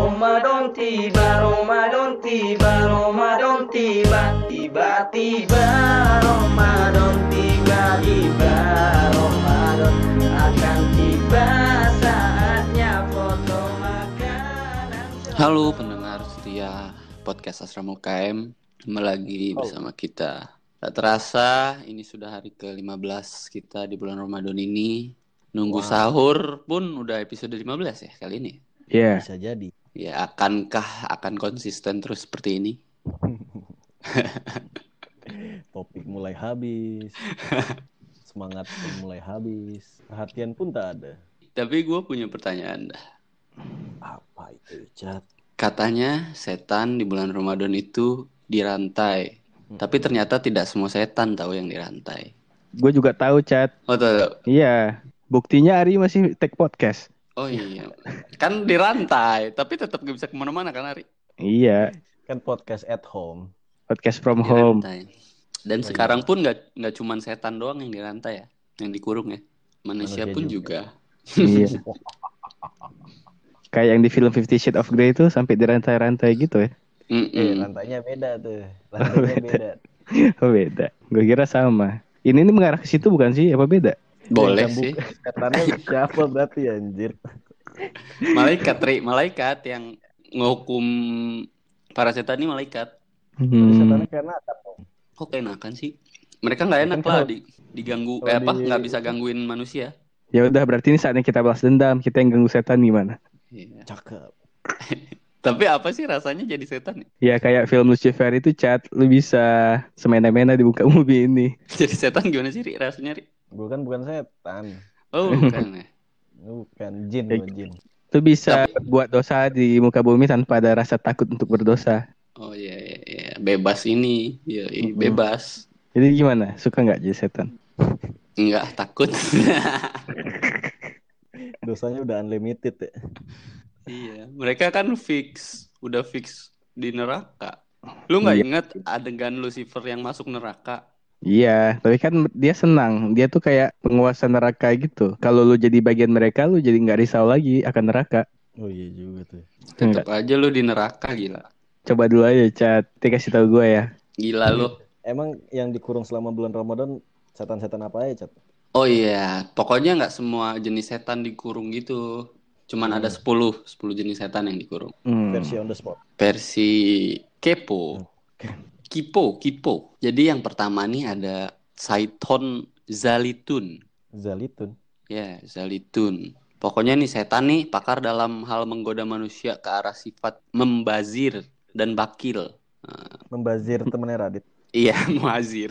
Ramadan tiba, Ramadan tiba, Ramadan tiba, tiba-tiba Ramadan tiba, tiba Ramadan akan tiba. Saatnya foto makanan. Halo pendengar setia podcast Asrama UKM Kembali lagi bersama kita. Tak terasa ini sudah hari ke-15 kita di bulan Ramadan ini. Nunggu sahur pun udah episode 15 ya kali ini. Iya. Bisa jadi. Ya akankah akan konsisten terus seperti ini? Topik mulai habis. Semangat pun mulai habis. Perhatian pun tak ada. Tapi gue punya pertanyaan dah Apa itu, Chat? Katanya setan di bulan Ramadan itu dirantai Tapi ternyata tidak semua setan tahu yang dirantai Gue juga tahu chat. Oh tahu Iya. Buktinya Ari masih take podcast. Oh iya, kan dirantai, tapi tetap gak bisa ke mana-mana kan Ari? Iya. Kan podcast at home. Podcast from home. Dirantai. Dan sekarang pun nggak nggak cuman setan doang yang dirantai ya, yang dikurung ya, manusia, Manusia pun juga. juga. iya. Kayak yang di film Fifty Shades of Grey itu sampai dirantai-rantai gitu ya. Mm-mm. Eh, lantainya beda tuh. Lantainya beda. Oh beda. Gue kira sama. Ini ini mengarah ke situ bukan sih? Apa beda? Boleh Yang sih, buka- Setannya siapa berarti anjir? malaikat, Ri, malaikat yang ngehukum para setan ini malaikat. Hmm. Setannya karena apa dong? Kok keenakan sih? Mereka nggak enak Kan lah di, diganggu, kalau eh apa? di- Nggak bisa gangguin manusia. Ya udah berarti ini saatnya kita balas dendam. Kita yang ganggu setan gimana? Iya. Cakep. Tapi apa sih rasanya jadi setan? ya? Ya kayak film Lucifer itu chat. Lu bisa semena-mena di muka bumi ini. Jadi setan gimana sih, Ri? Rasanya, Ri? Gue kan bukan setan. Oh, bukan ya. Bukan jin, Eh, gua jin. Lu bisa buat dosa di muka bumi tanpa ada rasa takut untuk berdosa. Oh iya, iya, iya. bebas ini, iya, iya, Mm-mm. bebas. Jadi gimana? Suka nggak jadi setan? Enggak takut. Dosanya udah unlimited ya. iya, mereka kan fix, udah fix di neraka. Lu nggak Iya. ingat adegan Lucifer yang masuk neraka? Iya, tapi kan dia senang. Dia tuh kayak penguasa neraka gitu. Kalau lu jadi bagian mereka, lu jadi nggak risau lagi akan neraka. Oh iya juga tuh. Tetap aja lu di neraka gila. Coba dulu aja, Chat. Dia kasih tahu gue ya. Gila lu. Emang yang dikurung selama bulan Ramadan setan-setan apa ya, Chat? Oh iya, pokoknya nggak semua jenis setan dikurung gitu. Cuman ada 10, 10 jenis setan yang dikurung. Hmm. Versi on the spot. Versi kepo. Kipo, kipo. Jadi yang pertama nih ada Saiton Zalitun. Zalitun. Ya, Zalitun. Pokoknya nih setan nih pakar dalam hal menggoda manusia ke arah sifat membazir dan bakil. Nah, Membazir temennya Radit. iya, muazir.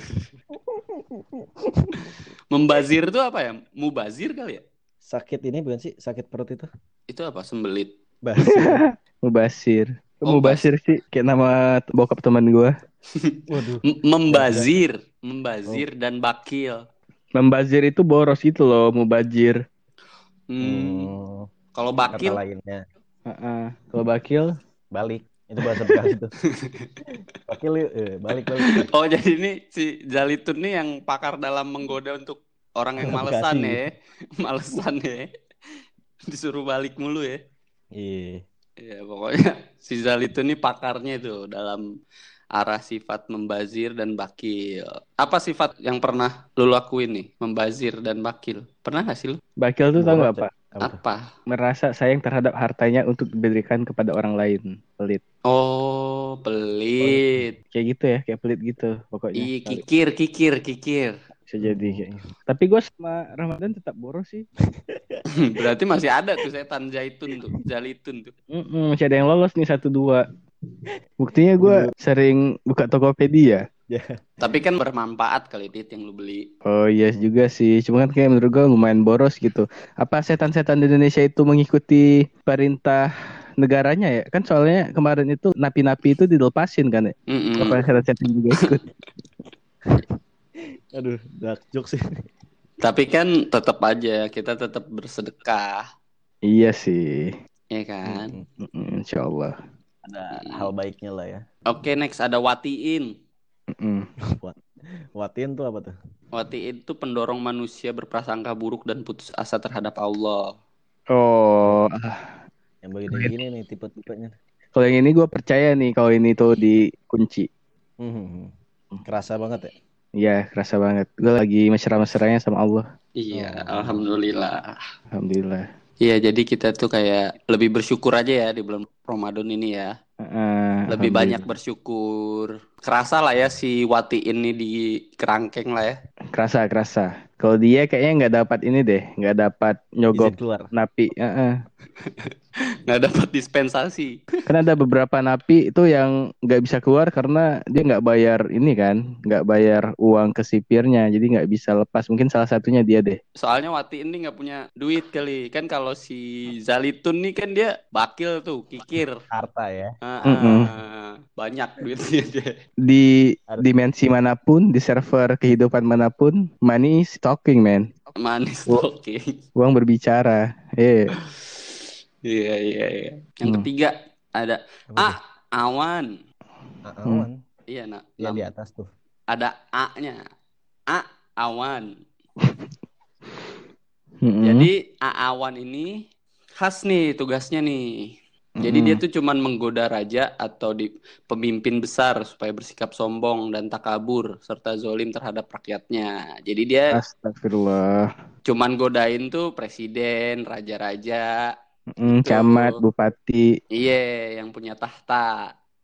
membazir itu apa ya? Mubazir kali ya? Sakit ini bukan sih? Sakit perut itu? Itu apa? Sembelit. Basir. Mubasir. Oh, Mubasir sih kayak nama bokap teman gue. Waduh. Membazir, membazir dan bakil. Membazir itu boros gitu loh, mubazir. Hmm, Hmm, kalau kata bakil lainnya. Heeh. Kalau bakil, Balik. Itu bahasa Bekasi tuh. Bakil yuk. Eh, balik balik. Oh jadi ini si Zalitun nih yang pakar dalam menggoda untuk orang yang malesan Bekasi. ya, malesan ya, disuruh balik mulu ya. Iya. Ya pokoknya si Zalitun nih pakarnya itu dalam arah sifat membazir dan bakil. Apa sifat yang pernah lu lakuin nih, membazir dan bakil? Pernah gak sih lu? bakil tuh tau nggak apa? Apa? Merasa sayang terhadap hartanya untuk diberikan kepada orang lain. Pelit. Oh pelit. Kayak gitu ya, kayak pelit gitu pokoknya. Iya kikir, kikir, kikir. Bisa jadi kayaknya. Tapi gue sama Ramadan tetap boros sih. Berarti masih ada tuh setan zaitun tuh, zalitun tuh. Mm-mm, masih ada yang lolos nih satu dua. Buktinya gue sering buka Tokopedia. Tapi kan bermanfaat kali dit yang lu beli. Oh iya juga sih. Cuma kan kayak menurut gue lumayan boros gitu. Apa setan-setan di Indonesia itu mengikuti perintah negaranya ya? Kan soalnya kemarin itu napi-napi itu dilepasin kan ya? Mm-mm. Apa setan-setan juga ikut? Aduh, dark joke sih. Tapi kan tetap aja kita tetap bersedekah, iya sih. ya kan? Mm-mm, Insya Allah. Ada hal baiknya lah ya. Oke next ada watiin. Mm-mm. Watin tuh apa tuh? Watiin itu pendorong manusia berprasangka buruk dan putus asa terhadap Allah. Oh, ah, Yang bagian gini nih tipe-tipenya. Kalau yang ini gue percaya nih kalau ini tuh dikunci. Hmm. Kerasa banget ya. Iya, kerasa banget. Gue lagi mesra-mesranya sama Allah. Iya, Oh. alhamdulillah. Alhamdulillah. Iya, jadi kita tuh kayak lebih bersyukur aja ya di bulan Ramadan ini ya. Heeh, Lebih banyak bersyukur. Kerasa lah ya si Wati ini di kerangkeng lah ya. Kerasa, kerasa. Kalau dia kayaknya nggak dapat ini deh, nggak dapat nyogok keluar. napi. Heeh. Nggak dapat dispensasi. Kan ada beberapa napi itu yang nggak bisa keluar karena dia nggak bayar ini kan, nggak bayar uang ke sipirnya, jadi nggak bisa lepas. Mungkin salah satunya dia deh. Soalnya Wati ini nggak punya duit kali. Kan kalau si Zalitun nih kan dia bakil tuh, kikir. Harta ya. Ah, Mm-mm. ah, banyak duitnya dia. Di dimensi mana pun, di server kehidupan mana pun, money is talking man. Manis Wo- oke. Uang berbicara. Eh, Iya iya iya. Yang Hmm. ketiga ada A awan. A- Awan. Iya nak. Yang di atas tuh. Ada A-nya. A awan. mm-mm. Jadi A awan ini khas nih tugasnya nih. Jadi dia Mm-mm. tuh cuman menggoda raja atau di pemimpin besar supaya bersikap sombong dan takabur serta zolim terhadap rakyatnya. Jadi dia Astagfirullah. cuman godain tuh presiden, raja-raja, Mm, camat, bupati. iya yang punya tahta.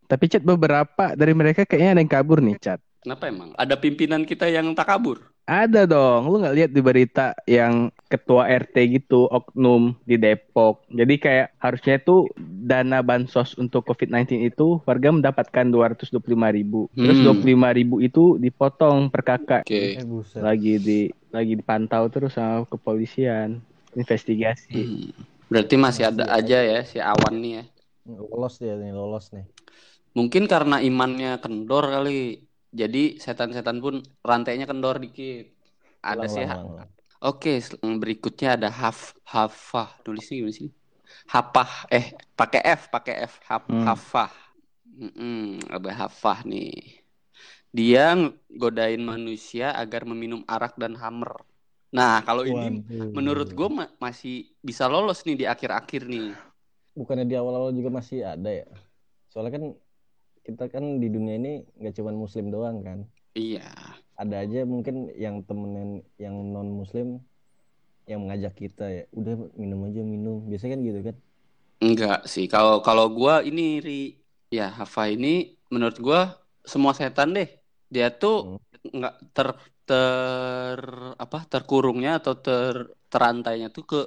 Tapi chat beberapa dari mereka kayaknya ada yang kabur nih chat. Kenapa emang? Ada pimpinan kita yang takabur? Ada dong, lu nggak lihat di berita yang ketua RT gitu, oknum di Depok. Jadi kayak harusnya tuh dana bansos untuk COVID-19 itu warga mendapatkan 225 ribu. Terus Hmm. 25 ribu itu dipotong per kakak. Oke. Eh. Lagi di lagi dipantau terus sama kepolisian. Investigasi. Hmm. Berarti masih ada aja ya si Awan nih ya. Lolos dia nih, lolos nih. Mungkin karena imannya kendor kali. Jadi setan-setan pun rantainya kendor dikit. Ada sih. Oke, berikutnya ada haf hafah. Nulisnya gimana sih? Hapah. Eh, pakai F, pakai F. Hap, Hmm. Hafah. Mm-mm, ada hafah nih. Dia godain manusia agar meminum arak dan hammer. Nah, kalau ini Waduh. menurut gue masih bisa lolos nih di akhir-akhir nih. bukannya di awal-awal juga masih ada ya? Soalnya kan kita kan di dunia ini nggak cuma muslim doang kan. Iya. Ada aja mungkin yang temenin yang non muslim yang mengajak kita ya. Udah minum aja minum. Biasanya kan gitu kan. Enggak sih. Kalau kalau gua ini Ri, ya Hafa ini menurut gua semua setan deh. Dia tuh enggak ter ter apa terkurungnya atau ter terantainya tuh ke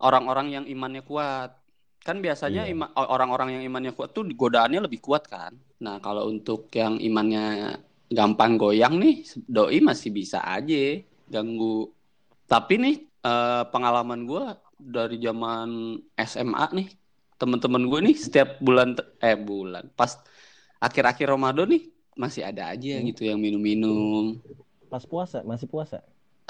orang-orang yang imannya kuat. Kan biasanya Iya. ima- orang-orang yang imannya kuat tuh godaannya lebih kuat kan. Nah, kalau untuk yang imannya gampang goyang nih, doi masih bisa aja ganggu. Tapi nih eh, pengalaman gua dari zaman SMA nih, temen-temen gue nih setiap bulan te- eh bulan pas akhir-akhir Ramadan nih masih ada aja Hmm. gitu yang minum-minum. Pas puasa, masih puasa.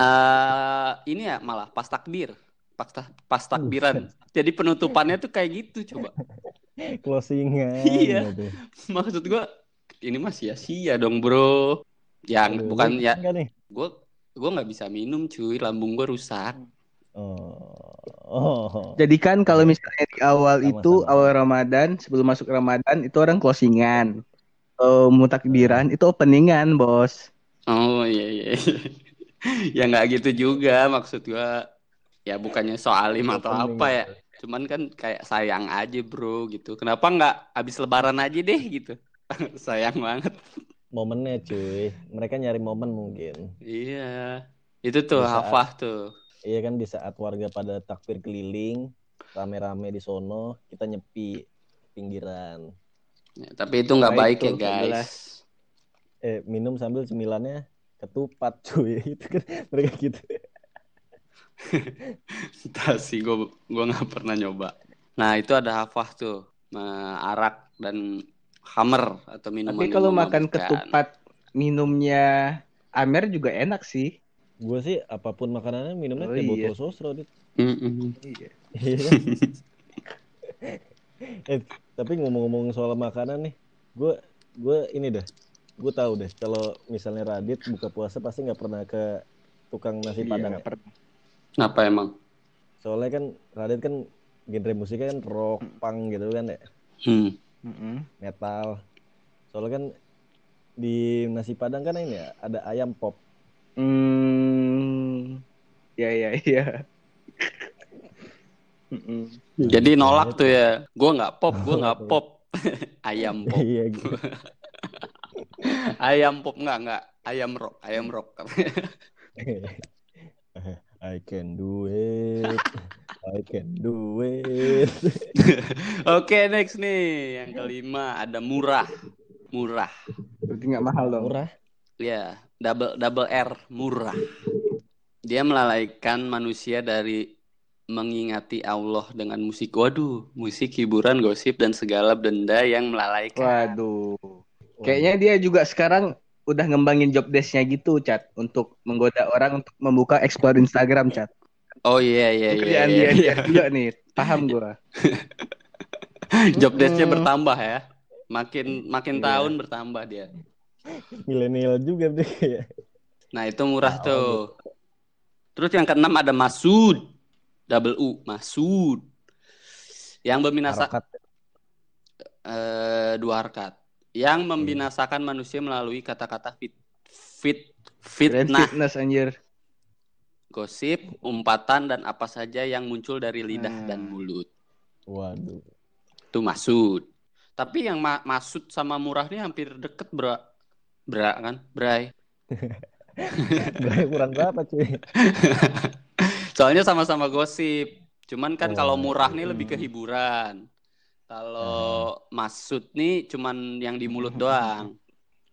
eh ini ya malah pas takbir, pas pas takbiran. Jadi penutupannya tuh kayak gitu coba. Closingan. Iya. gitu. Maksud gue ini mah sia-sia dong bro. Yang Aduh, bukan ya gue gue nggak bisa minum cuy, lambung gue rusak. Oh. Oh. Jadi kan kalau misalnya di awal Sama-sama. itu awal Ramadan sebelum masuk Ramadan itu orang closingan. Kalau mau takbiran itu openingan bos. Oh iya iya. iya. ya nggak gitu juga maksud gua. Ya bukannya soalim atau Opening. apa ya. Cuman kan kayak sayang aja bro gitu. Kenapa nggak habis lebaran aja deh gitu. sayang banget. Momennya cuy. Mereka nyari momen mungkin. Iya. Itu tuh saat- hafah tuh. Iya kan di saat warga pada takbir keliling, rame-rame di sono, kita nyepi pinggiran. Ya, tapi itu nggak Baik ya guys. Eh, minum sambil cemilannya ketupat cuy. Itu kan mereka gitu. Entah sih gue gua nggak pernah nyoba. Nah itu ada hafah tuh. Nah, arak dan hammer atau minuman Tapi kalau makan memabukkan. ketupat minumnya Amer juga enak sih. Gue sih apa pun makanannya minumnya Oh, kayak iya. botol sosro Dit. Mm-mm. Iya. Iya kan? eh, tapi ngomong-ngomong soal makanan nih, gue gue ini deh, gue tahu deh kalau misalnya Radit buka puasa pasti nggak pernah ke tukang nasi Iya, padang. ya. pernah. Kenapa emang? Soalnya kan Radit kan genre musiknya kan rock, punk gitu kan ya, Hmm. Metal. Soalnya kan di nasi padang kan ini ya ada ayam pop. Hmm. Ya ya ya. Jadi nolak tuh ya. Gua nggak pop, gua nggak pop. ayam pop. Iya gitu. Ayam pop nggak nggak. Ayam rock, ayam rock. I can do it. I can do it. Oke, next nih. Yang kelima ada murah. Murah. Berarti nggak mahal dong. Murah. Ya, double double R, murah. Dia melalaikan manusia dari mengingati Allah dengan musik. Waduh, musik, hiburan, gosip dan segala benda yang melalaikan. Waduh. Kayaknya dia juga sekarang udah ngembangin job desk-nya gitu, Chat, untuk menggoda orang untuk membuka explore Instagram, Chat. Oh iya iya iya. Kerjaan iya, dia, iya. juga nih, paham gua. Job desk-nya Mm. bertambah ya. Makin makin Iya. tahun bertambah dia. Milenial juga deh ya. Nah, itu murah Tahu. tuh. Terus yang keenam ada Masud. Double U, Masud. Yang berminasa eh, dua harkat. Yang membinasakan manusia melalui kata-kata fit fit fitnah, fitness anjir. gosip, umpatan dan apa saja yang muncul dari lidah Hmm. dan mulut. Waduh. Itu Masud. Tapi yang ma Masud sama murah ini hampir deket, Bra. Bra kan? Bray. Berapa kurang berapa cuy? Soalnya sama-sama gosip. Cuman kan Oh, kalau murah nih hmm. lebih ke hiburan. Kalau Masud nih cuman yang di mulut doang.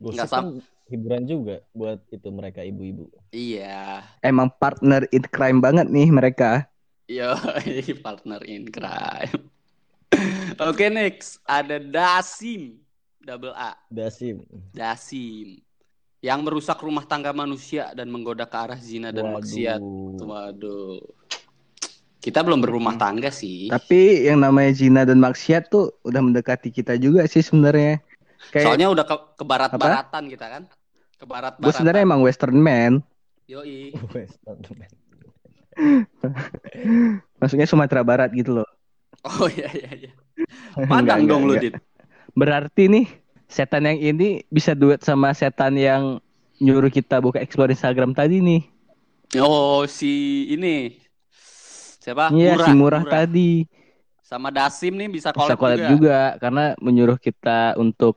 Gosip kan hiburan juga buat itu mereka ibu-ibu. Iya. Emang partner in crime banget nih mereka. Yo, partner in crime. Oke, next ada Dasim. Double A. Dasim. Dasim. Yang merusak rumah tangga manusia dan menggoda ke arah zina dan maksiat. Waduh. Kita belum berumah tangga sih. Tapi yang namanya zina dan maksiat tuh udah mendekati kita juga sih sebenarnya. Kayak Soalnya udah ke, ke barat-baratan kita kan. Ke gue barat-baratan. sebenarnya emang western man. Yoi. Western man. Maksudnya Sumatera Barat gitu loh. Oh iya iya iya. Padang enggak, dong lu. Dit. Berarti nih setan yang ini bisa duet sama setan yang nyuruh kita buka explore Instagram tadi nih. Oh, si ini. Siapa? Iya si murah, tadi. Sama Dasim nih bisa Bisa collab collab juga. juga. karena menyuruh kita untuk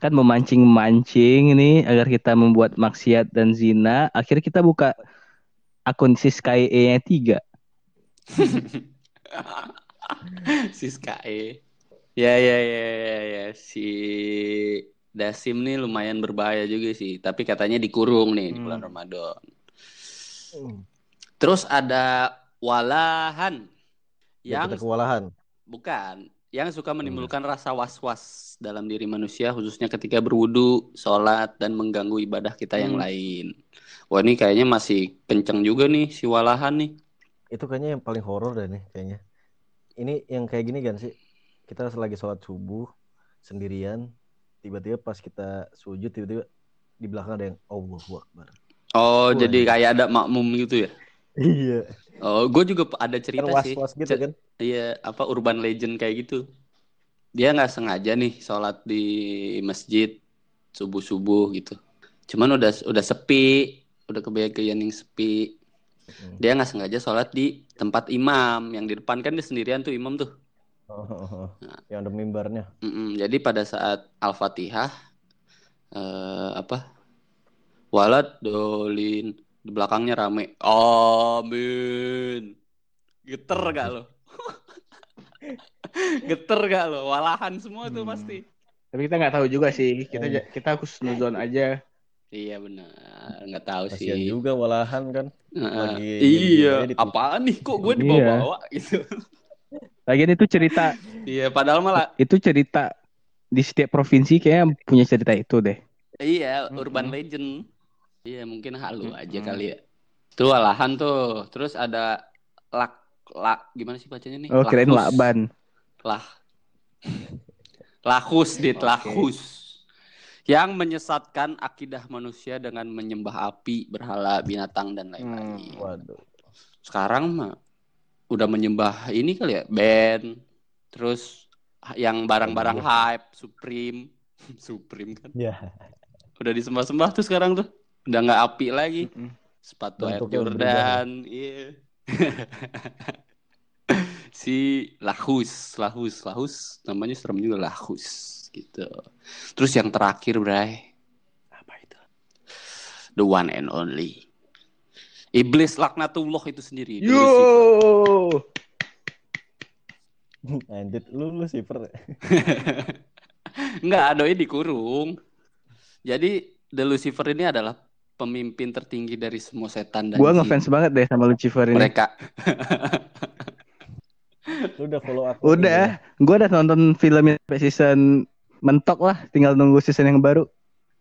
kan memancing-mancing ini agar kita membuat maksiat dan zina. Akhirnya kita buka akun Siskai E-nya tiga. Siska E. Ya ya ya ya ya si Dasim nih lumayan berbahaya juga sih, tapi katanya dikurung nih di bulan Hmm. Ramadan. Hmm. Terus ada Walahan Ya, yang kita kewalahan. bukan yang suka menimbulkan rasa was-was dalam diri manusia khususnya ketika berwudu, sholat dan mengganggu ibadah kita yang Hmm. lain. Wah ini kayaknya masih kenceng juga nih si Walahan nih. Itu kayaknya yang paling horor deh nih kayaknya. Ini yang kayak gini kan sih. Kita lagi sholat subuh sendirian, tiba-tiba pas kita sujud tiba-tiba di belakang ada yang Allahu Akbar. Oh Wah, jadi kayak ada makmum gitu ya? Iya. Oh gue juga ada cerita sih. was-was gitu Cer- kan. Iya, apa urban legend kayak gitu. Dia nggak sengaja nih sholat di masjid subuh-subuh gitu. Cuman udah udah sepi, udah kebayang yang sepi. Hmm. Dia nggak sengaja sholat di tempat imam yang di depan kan dia sendirian tuh imam tuh. Oh, oh, oh. Nah. Yang ada mimbarnya. Mm-mm. Jadi pada saat al-fatihah eh, apa? Walad dolin di belakangnya rame. Amin. Geter gak lo? Geter gak lo? Walahan semua tuh Hmm. pasti. Tapi kita nggak tahu juga sih. Kita Iya. kita harus nuzon aja. Iya benar, nggak tahu Kasihan sih. juga walahan kan. Heeh. lagi iya, apaan nih? Kok gue Iya. dibawa-bawa gitu? Lagian itu cerita iya, padahal malah itu cerita di setiap provinsi kayaknya punya cerita itu deh. iya urban legend. Iya mungkin halu aja Mm-mm. kali ya. Tuh walahan tuh. Terus ada lak lak gimana sih bacanya nih? Oh kirain Lakus. lakban. Lah. Lahus, dit, lahus. Yang menyesatkan akidah manusia dengan menyembah api, berhala, binatang dan lain-lain. Waduh. Sekarang mah udah menyembah ini kali ya band terus yang barang-barang hype Supreme Supreme kan Ya. udah disembah-sembah tuh sekarang tuh udah nggak api lagi Mm-mm. sepatu Air Bentuknya Jordan iya si Lahus Lahus Lahus namanya serem juga Lahus gitu terus yang terakhir Bray Apa itu? the one and only iblis laknatullah itu sendiri Yo. Anjir, lu lu Lucifer. Enggak, doi dikurung. Jadi The Lucifer ini adalah pemimpin tertinggi dari semua setan dan Gua jin. ngefans banget deh sama Lucifer ini. mereka. Lu udah follow aku. Udah, gua udah nonton filmnya sampai season mentok lah, tinggal nunggu season yang baru.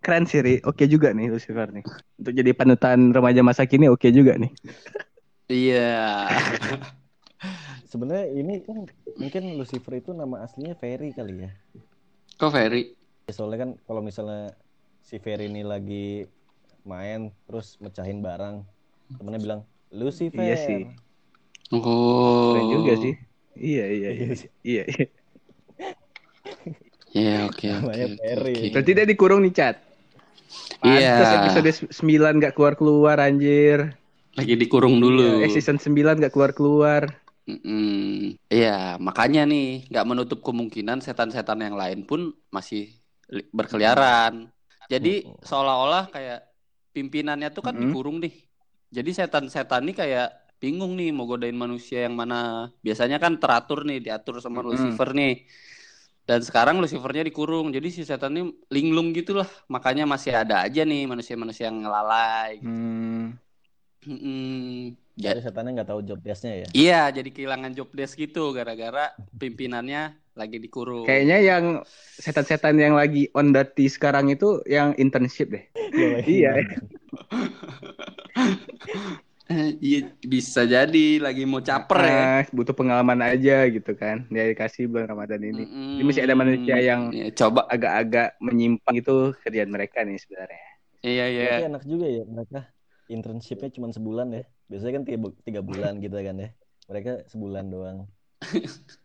Keren sih, Ri. Oke juga nih Lucifer nih. Untuk jadi panutan remaja masa kini oke juga nih. Iya. Sebenarnya ini kan mungkin Lucifer itu nama aslinya Ferry kali ya. Kok Ferry? Ya, Soalnya kan kalau misalnya si Ferry ini lagi main terus mecahin barang, temennya bilang Lucifer. Iya sih. Oh. Keren juga sih. Iya, iya, iya. Iya. Iya, iya. Iya, oke, oke. Berarti dia dikurung nih, Chat. Iya. Terus episode 9 gak keluar-keluar anjir. Lagi dikurung dulu. Eh, season 9 gak keluar-keluar. Iya, makanya nih nggak menutup kemungkinan setan-setan yang lain pun masih li- berkeliaran. Jadi seolah-olah kayak pimpinannya tuh kan Mm-mm. dikurung nih. Jadi setan-setan nih kayak bingung nih mau godain manusia yang mana. Biasanya kan teratur nih, diatur sama Mm-mm. Lucifer nih. Dan sekarang Lucifernya dikurung. Jadi si setan ini linglung gitu lah. Makanya masih ada aja nih manusia-manusia yang ngelalai. Hmm. Mm-mm. Ya, Jadi setannya nggak tahu job desk-nya ya. Iya, jadi kehilangan job desk gitu gara-gara pimpinannya lagi dikurung. Kayaknya yang setan-setan yang lagi on duty sekarang itu yang internship deh. Iya. Eh, Iya, bisa jadi lagi mau caper ya. Ah, butuh pengalaman aja gitu kan. Dia dikasih bulan Ramadan ini. Mm-mm. Jadi masih ada manusia yang- Ya, coba. Agak-agak menyimpang itu kerjaan mereka nih sebenarnya. Iya, iya. Berarti enak juga ya mereka internshipnya cuma sebulan ya. Biasanya kan tiga, tiga bulan gitu kan ya. Mereka sebulan doang.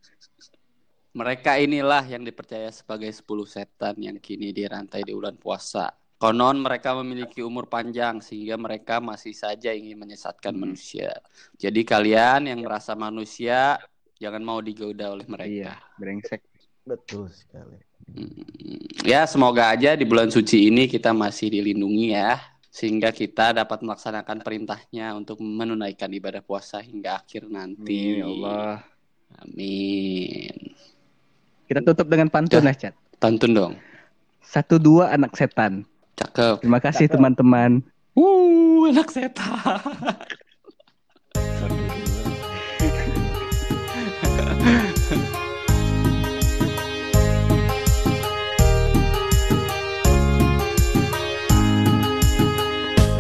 Mereka inilah yang dipercaya sebagai 10 setan yang kini dirantai di bulan puasa. Konon mereka memiliki umur panjang sehingga mereka masih saja ingin menyesatkan Hmm. manusia. Jadi kalian yang merasa manusia jangan mau digoda oleh mereka. Iya, brengsek. Betul sekali. Hmm, Ya, semoga aja di bulan suci ini kita masih dilindungi ya, sehingga kita dapat melaksanakan perintahnya untuk menunaikan ibadah puasa hingga akhir nanti. Amin ya Allah. Amin. Kita tutup dengan pantun lah, Chat. Pantun dong. Satu dua anak setan. Cakep. Terima kasih teman-teman. Uh, anak setan.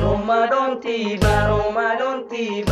Ramadan tiba, Ramadan tiba,